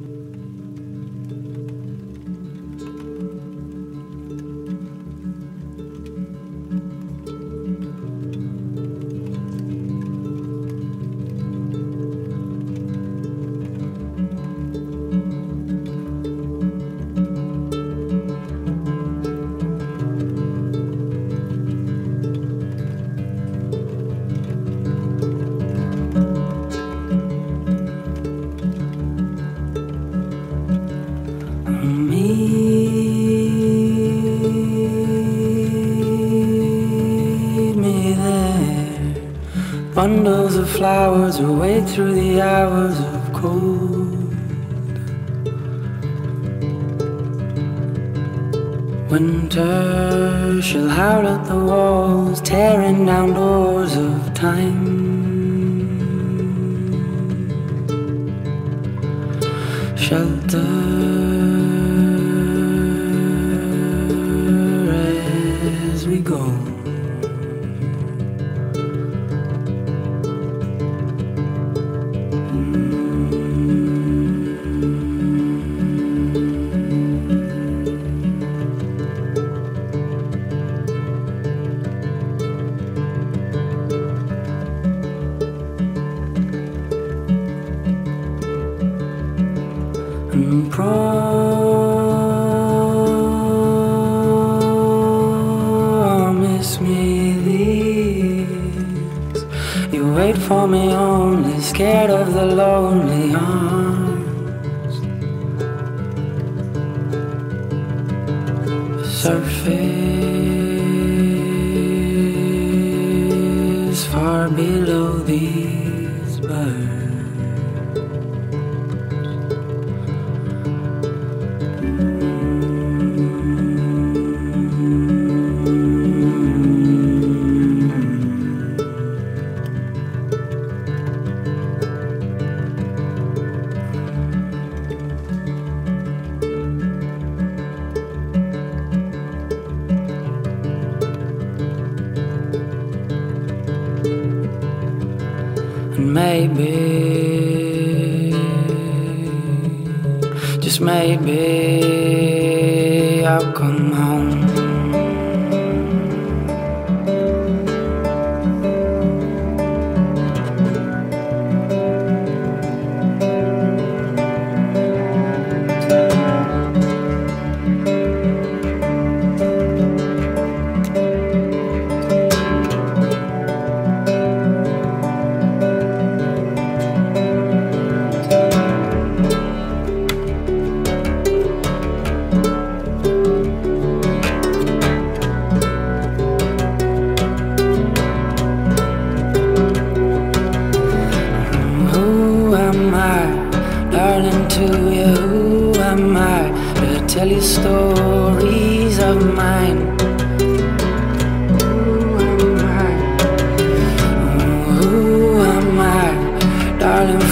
Me there. Meet me there bundles of flowers away through the hours of cold. Winter shall howl at the walls, tearing down doors of time. Shelter promise me this. You wait for me only, scared of the lonely arms. Surface far below these birds. And maybe, just maybe, I'll come home. tell you stories of mine. Who am I? Who am I? Darling,